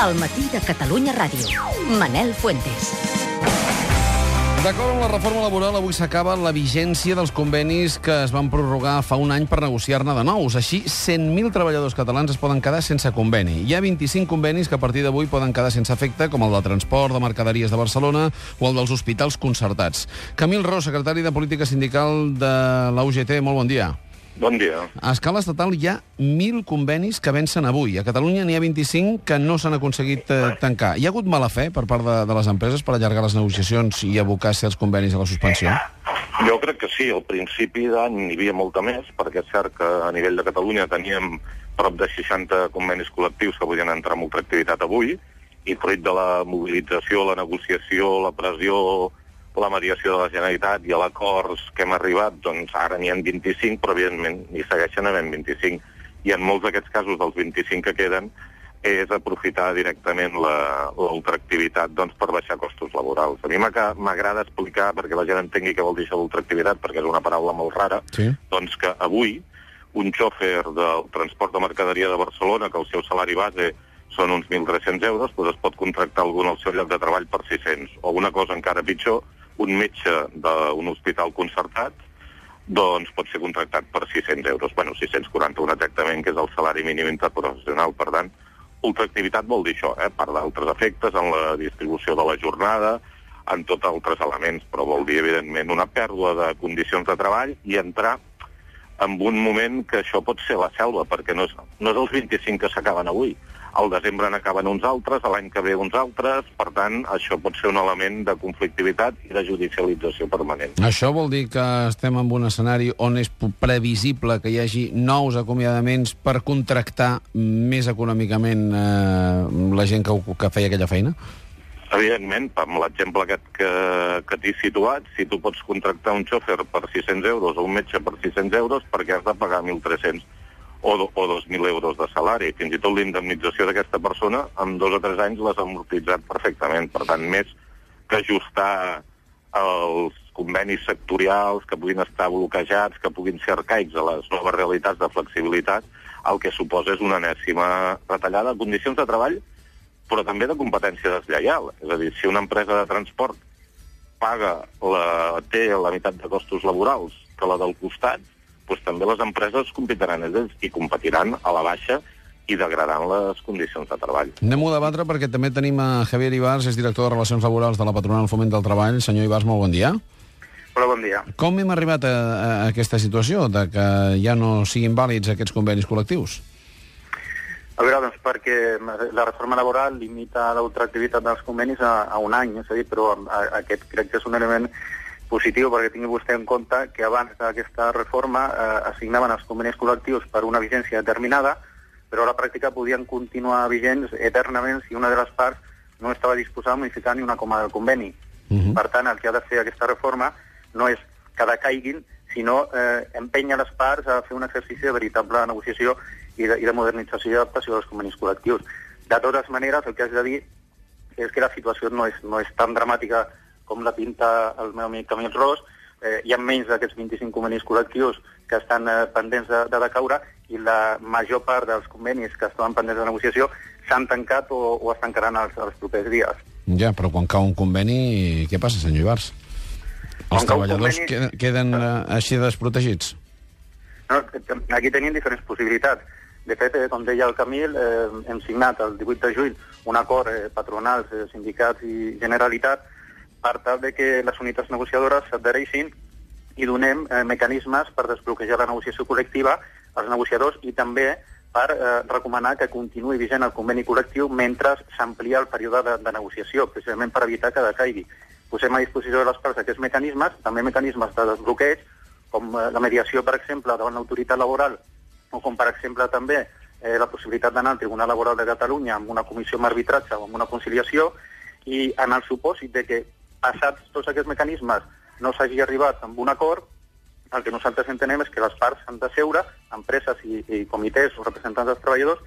El matí de Catalunya Ràdio. Manel Fuentes. D'acord amb la reforma laboral, avui s'acaba la vigència dels convenis que es van prorrogar fa un any per negociar-ne de nous. Així, 100.000 treballadors catalans es poden quedar sense conveni. Hi ha 25 convenis que a partir d'avui poden quedar sense efecte, com el de transport, de mercaderies de Barcelona o el dels hospitals concertats. Camil Ros, secretari de Política Sindical de la UGT, molt bon dia. Bon dia. A escala estatal hi ha 1.000 convenis que vencen avui. A Catalunya n'hi ha 25 que no s'han aconseguit eh, tancar. Hi ha hagut mala fe per part de, de les empreses per allargar les negociacions i abocar els convenis a la suspensió? Jo crec que sí. Al principi d'any n'hi havia molta més, perquè és cert que a nivell de Catalunya teníem prop de 60 convenis col·lectius que podien entrar en ultraactivitat avui, i fruit de la mobilització, la negociació, la pressió, la mediació de la Generalitat i l'acords que hem arribat, doncs ara n'hi ha 25, però evidentment n'hi segueixen havent 25. I en molts d'aquests casos, dels 25 que queden, és aprofitar directament la- l'ultraactivitat doncs, per baixar costos laborals. A mi m'agrada explicar, perquè la gent entengui què vol dir això d'ultraactivitat, perquè és una paraula molt rara, Sí. doncs que avui un xòfer del transport de mercaderia de Barcelona, que el seu salari base són uns 1.300 euros, doncs es pot contractar algun al seu lloc de treball per 600. O una cosa encara pitjor, un metge d'un hospital concertat doncs pot ser contractat per 600 euros, bueno, 641 exactament, que és el salari mínim interprofessional. Per tant, ultraactivitat vol dir això, eh? a part d'altres efectes en la distribució de la jornada, en tots altres elements, però vol dir, evidentment, una pèrdua de condicions de treball i entrar en un moment que això pot ser la selva, perquè no és, no és els 25 que s'acaben avui. Al desembre n'acaben uns altres, a l'any que ve uns altres, per tant, això pot ser un element de conflictivitat i de judicialització permanent. Això vol dir que estem en un escenari on és previsible que hi hagi nous acomiadaments per contractar més econòmicament eh, la gent que, que feia aquella feina? Evidentment, amb l'exemple aquest que, que t'he situat, si tu pots contractar un xòfer per 600 euros o un metge per 600 euros, perquè has de pagar 1.300 o, o 2.000 euros de salari. Fins i tot l'indemnització d'aquesta persona, en dos o tres anys l'has amortitzat perfectament. Per tant, més que ajustar els convenis sectorials que puguin estar bloquejats, que puguin ser arcaics a les noves realitats de flexibilitat, el que suposa és una enèsima retallada de condicions de treball però també de competència deslleial. És a dir, si una empresa de transport paga la, té la meitat de costos laborals que la del costat, doncs també les empreses competiran ells i competiran a la baixa i degradant les condicions de treball. Anem-ho a debatre perquè també tenim a Javier Ibars, és director de Relacions Laborals de la Patronal Foment del Treball. Senyor Ibars, molt bon dia. Hola, bon dia. Com hem arribat a, a aquesta situació de que ja no siguin vàlids aquests convenis col·lectius? A veure, doncs perquè la reforma laboral limita l'ultraactivitat dels convenis a, a un any, és a dir, però a, aquest crec que és un element positiu perquè tingui vostè en compte que abans d'aquesta reforma eh, assignaven els convenis col·lectius per una vigència determinada, però a la pràctica podien continuar vigents eternament si una de les parts no estava disposada a modificar ni una coma del conveni. Uh -huh. Per tant, el que ha de fer aquesta reforma no és que decaiguin, sinó eh, empènyer les parts a fer un exercici de veritable negociació i de, i de modernització i adaptació dels convenis col·lectius. De totes maneres, el que has de dir és que la situació no és, no és tan dramàtica com la pinta el meu amic Camil Ros. Eh, hi ha menys d'aquests 25 convenis col·lectius que estan eh, pendents de, de decaure i la major part dels convenis que estaven pendents de negociació s'han tancat o, o es tancaran els, els propers dies. Ja, però quan cau un conveni, què passa, senyor Ibars? Els Quan treballadors conveni- queden, queden eh, així desprotegits? No, aquí tenim diferents possibilitats. De fet, eh, com deia el Camil, eh, hem signat el 18 de juny un acord eh, patronals, eh, sindicats i Generalitat per tal de que les unitats negociadores s'adhereixin i donem eh, mecanismes per desbloquejar la negociació col·lectiva als negociadors i també per eh, recomanar que continuï vigent el conveni col·lectiu mentre s'amplia el període de, de negociació, precisament per evitar que decaigui. Posem a disposició de les parts aquests mecanismes, també mecanismes de desbloqueig, com eh, la mediació, per exemple, davant l'autoritat laboral, o com, per exemple, també eh, la possibilitat d'anar al Tribunal Laboral de Catalunya amb una comissió amb arbitratge o amb una conciliació, i en el supòsit de que, passats tots aquests mecanismes, no s'hagi arribat amb un acord, el que nosaltres entenem és que les parts han de seure, empreses i, i comitès o representants dels treballadors,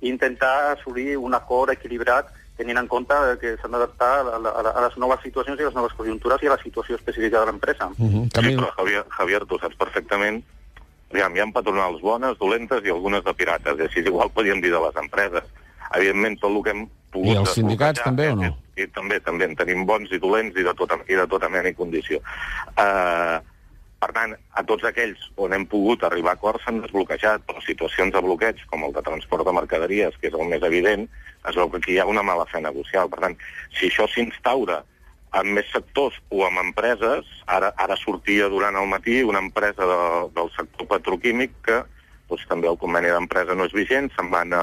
i intentar assolir un acord equilibrat tenint en compte que s'han d'adaptar a, a, les noves situacions i a les noves conjuntures i a la situació específica de l'empresa. Uh -huh. Sí, però Javier, Javier, tu saps perfectament Aviam, hi ha patronals bones, dolentes i algunes de pirates, i així igual podríem dir de les empreses. Evidentment, tot el que hem pogut... I els sindicats també o no? I, també, també en tenim bons i dolents i de tota, i de tota mena i condició. Uh, per tant, a tots aquells on hem pogut arribar a acords s'han desbloquejat, però situacions de bloqueig, com el de transport de mercaderies, que és el més evident, es veu que aquí hi ha una mala fe negocial. Per tant, si això s'instaura en més sectors o amb empreses, ara, ara sortia durant el matí una empresa de, del sector petroquímic que doncs, també el conveni d'empresa no és vigent, se'n van a,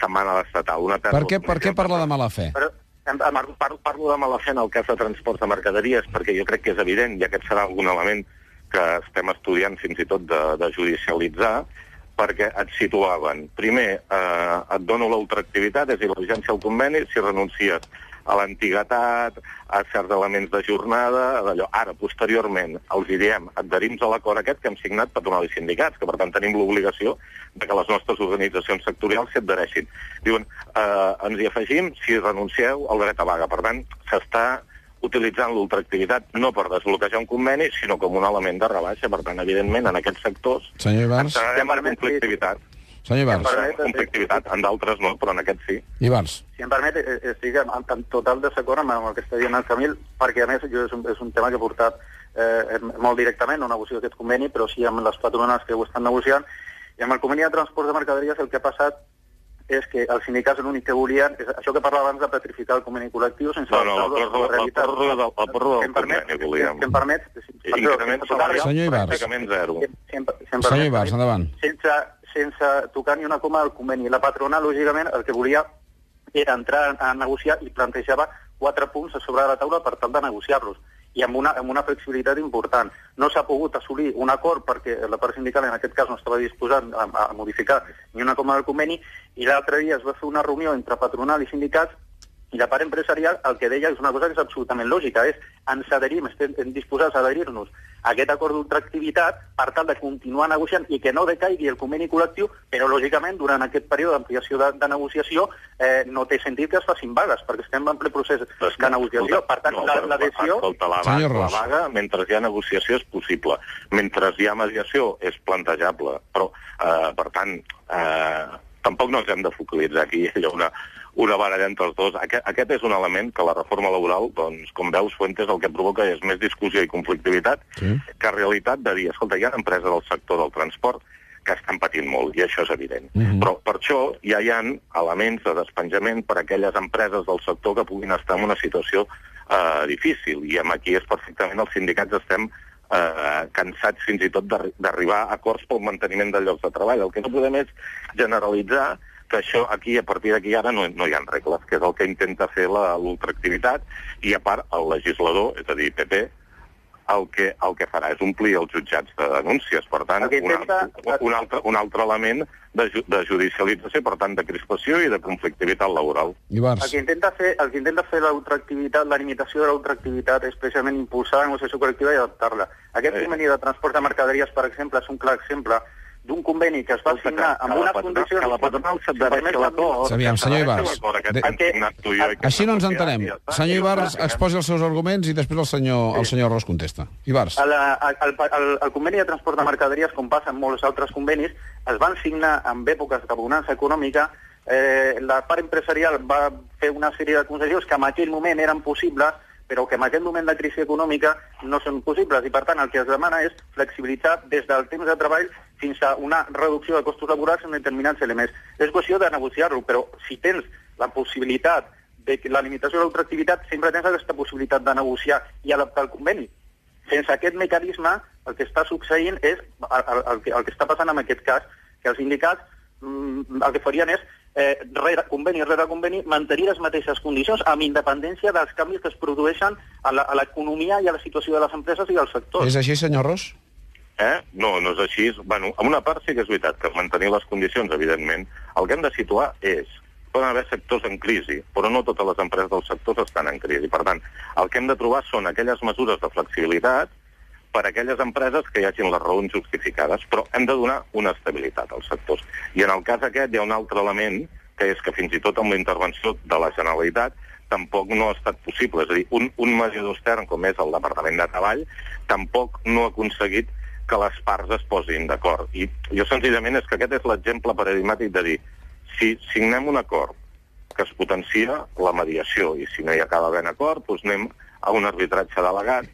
se'n van a l'estatal. Una Per què, per què parla de mala fe? Però, Parlo, parlo de mala fe en el cas de transport de mercaderies, perquè jo crec que és evident, i aquest serà algun element que estem estudiant fins i tot de, de judicialitzar, perquè et situaven, primer, eh, et dono l'ultraactivitat, és a dir, la vigència del conveni, si renuncies a l'antiguitat, a certs elements de jornada, d'allò. Ara, posteriorment, els hi diem, adherim-nos a l'acord aquest que hem signat patronal i sindicats, que per tant tenim l'obligació de que les nostres organitzacions sectorials s'hi adhereixin. Diuen, eh, ens hi afegim si renuncieu al dret a vaga. Per tant, s'està utilitzant l'ultraactivitat no per desbloquejar un conveni, sinó com un element de rebaixa. Per tant, evidentment, en aquests sectors Senyor Ibars? entrarem en conflictivitat. Senyor Ibars? Permet- conflictivitat. En d'altres no, però en aquests sí. Ibars? Si em permet, eh, estic en, en total desacord amb, amb el que està dient el Camil, perquè a més jo és un, és un tema que he portat eh, molt directament, no negocio aquest conveni, però sí amb les patronals que ho estan negociant, i amb el conveni de transport de mercaderies el que ha passat és que els sindicats l'únic que volien és això que parlava abans de petrificar el conveni col·lectiu sense No, no, la a pròrroga- la realitat. pròrroga del- la pròrroga del Si conveni volíem. Si em permet, si, Increment salarial, Senyor Ibars. si, si si Senyor Ibars, endavant. sense, sense tocar ni una coma del conveni. La patrona, lògicament, el que volia era entrar a negociar i plantejava quatre punts a sobre de la taula per tal de negociar-los i amb una, amb una flexibilitat important. No s'ha pogut assolir un acord perquè la part sindical en aquest cas no estava disposat a, a modificar ni una coma del conveni i l'altre dia es va fer una reunió entre patronal i sindicats i la part empresarial el que deia és una cosa que és absolutament lògica, és ens adherim, estem disposats a adherir-nos a aquest acord d'ultraactivitat per tal de continuar negociant i que no decaigui el conveni col·lectiu, però lògicament durant aquest període d'ampliació de, de negociació eh, no té sentit que es facin vagues, perquè estem en ple procés Però de negociació. Per tant, no, la- l'adhesió... Escolta, la, vaga, Ros. la vaga, mentre hi ha negociació, és possible. Mentre hi ha mediació, és plantejable. Però, eh, per tant, eh, tampoc no ens hem de focalitzar aquí allò una, una baralla entre els dos. Aquest, aquest és un element que la reforma laboral, doncs, com veus, Fuentes, el que provoca és més discussió i conflictivitat Sí. que realitat de dir, escolta, hi ha empreses del sector del transport que estan patint molt, i això és evident. Mhm. Però per això ja hi ha elements de despenjament per a aquelles empreses del sector que puguin estar en una situació eh, difícil, i amb aquí és perfectament els sindicats estem eh, cansats fins i tot d'arri- d'arribar a acords pel manteniment de llocs de treball. El que no podem és generalitzar que això aquí, a partir d'aquí, ara no, no hi ha regles, que és el que intenta fer l'ultraactivitat, i a part el legislador, és a dir, PP, el que, el que farà és omplir els jutjats de denúncies. Per tant, que un, intenta- altre, un, altre, un altre element de, ju- de judicialització, per tant, de crispació i de conflictivitat laboral. Ibars? El que intenta fer, el que intenta fer la ultraactivitat, la limitació de la ultraactivitat és precisament impulsar la negociació col·lectiva i adaptar-la. Aquest Sí. conveni de transport de mercaderies, per exemple, és un clar exemple d'un conveni que es va Escolta, signar amb patronal- condicions... que la patronal permet, a l'acord. Aviam, senyor Ibars. L'acord aquest De- que hem signat tu i jo i que Així no ens entenem. Senyor I Ibars bàsicament- exposi els seus arguments i després el senyor, el senyor Ros contesta. Ibars. El, el, el, el conveni de transport de mercaderies, com passa en molts altres convenis, es van signar en èpoques de bonança econòmica. Eh, la part empresarial va fer una sèrie de concessions que en aquell moment eren possibles, però que en aquest moment de crisi econòmica no són possibles. I, per tant, el que es demana és flexibilitzar des del temps de treball fins a una reducció de costos laborals en determinats elements. És qüestió de negociar-lo, però si tens la possibilitat de que la limitació de l'ultraactivitat, sempre tens aquesta possibilitat de negociar i adaptar el conveni. Sense aquest mecanisme, el que està succeint és el, el, el, que, el que està passant en aquest cas, que els sindicats mm, el que farien és eh, rere conveni rere conveni mantenir les mateixes condicions amb independència dels canvis que es produeixen a l'economia i a la situació de les empreses i dels sectors. És així, senyor Ros? Eh? No, no és així. Bueno, en una part sí que és veritat que mantenir les condicions, evidentment. El que hem de situar és poden haver sectors en crisi, però no totes les empreses dels sectors estan en crisi. Per tant, el que hem de trobar són aquelles mesures de flexibilitat per a aquelles empreses que hi hagin les raons justificades, però hem de donar una estabilitat als sectors. I en el cas aquest hi ha un altre element, que és que fins i tot amb la intervenció de la Generalitat tampoc no ha estat possible. És a dir, un, un mediador extern, com és el Departament de Treball, tampoc no ha aconseguit que les parts es posin d'acord. I jo senzillament és que aquest és l'exemple paradigmàtic de dir si signem un acord que es potencia la mediació, i si no hi acaba ben acord, doncs anem a un arbitratge delegat,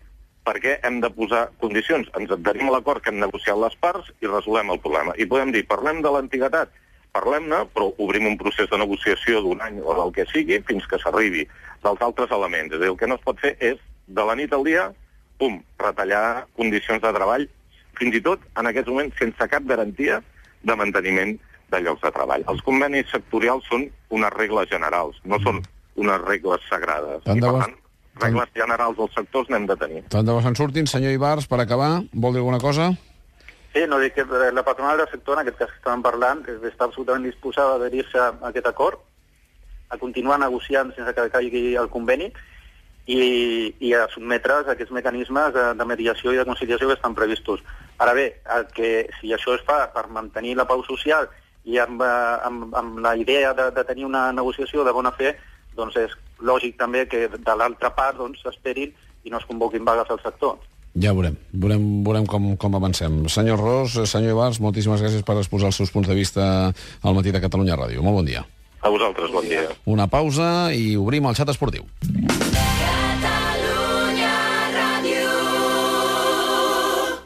perquè hem de posar condicions. Ens adherim a l'acord que hem negociat les parts i resolem el problema. I podem dir, parlem de l'antiguitat, parlem-ne, però obrim un procés de negociació d'un any o del que sigui fins que s'arribi dels altres elements. És a dir, el que no es pot fer és, de la nit al dia, pum, retallar condicions de treball, fins i tot en aquests moments sense cap garantia de manteniment de llocs de treball. Els convenis sectorials són unes regles generals, no són unes regles sagrades. Tant I, de per tant, regles generals dels sectors n'hem de tenir. Tant de bo se'n surtin. Senyor Ibarz, per acabar, vol dir alguna cosa? Sí, no dic que la patronal del sector, en aquest cas que estàvem parlant, està absolutament disposada a adherir-se a aquest acord, a continuar negociant sense que caigui el conveni i, i a sotmetre's a aquests mecanismes de, de mediació i de conciliació que estan previstos. Ara bé, el que, si això es fa per mantenir la pau social i amb, eh, amb, amb la idea de, de tenir una negociació de bona fe, doncs és lògic també que de l'altra part doncs, s'esperin i no es convoquin vagues al sector. Ja veurem. Veurem, veurem com, com avancem. Senyor Ros, senyor Ibarz, moltíssimes gràcies per exposar els seus punts de vista al matí de Catalunya Ràdio. Molt bon dia. A vosaltres, bon dia. Una pausa i obrim el xat esportiu.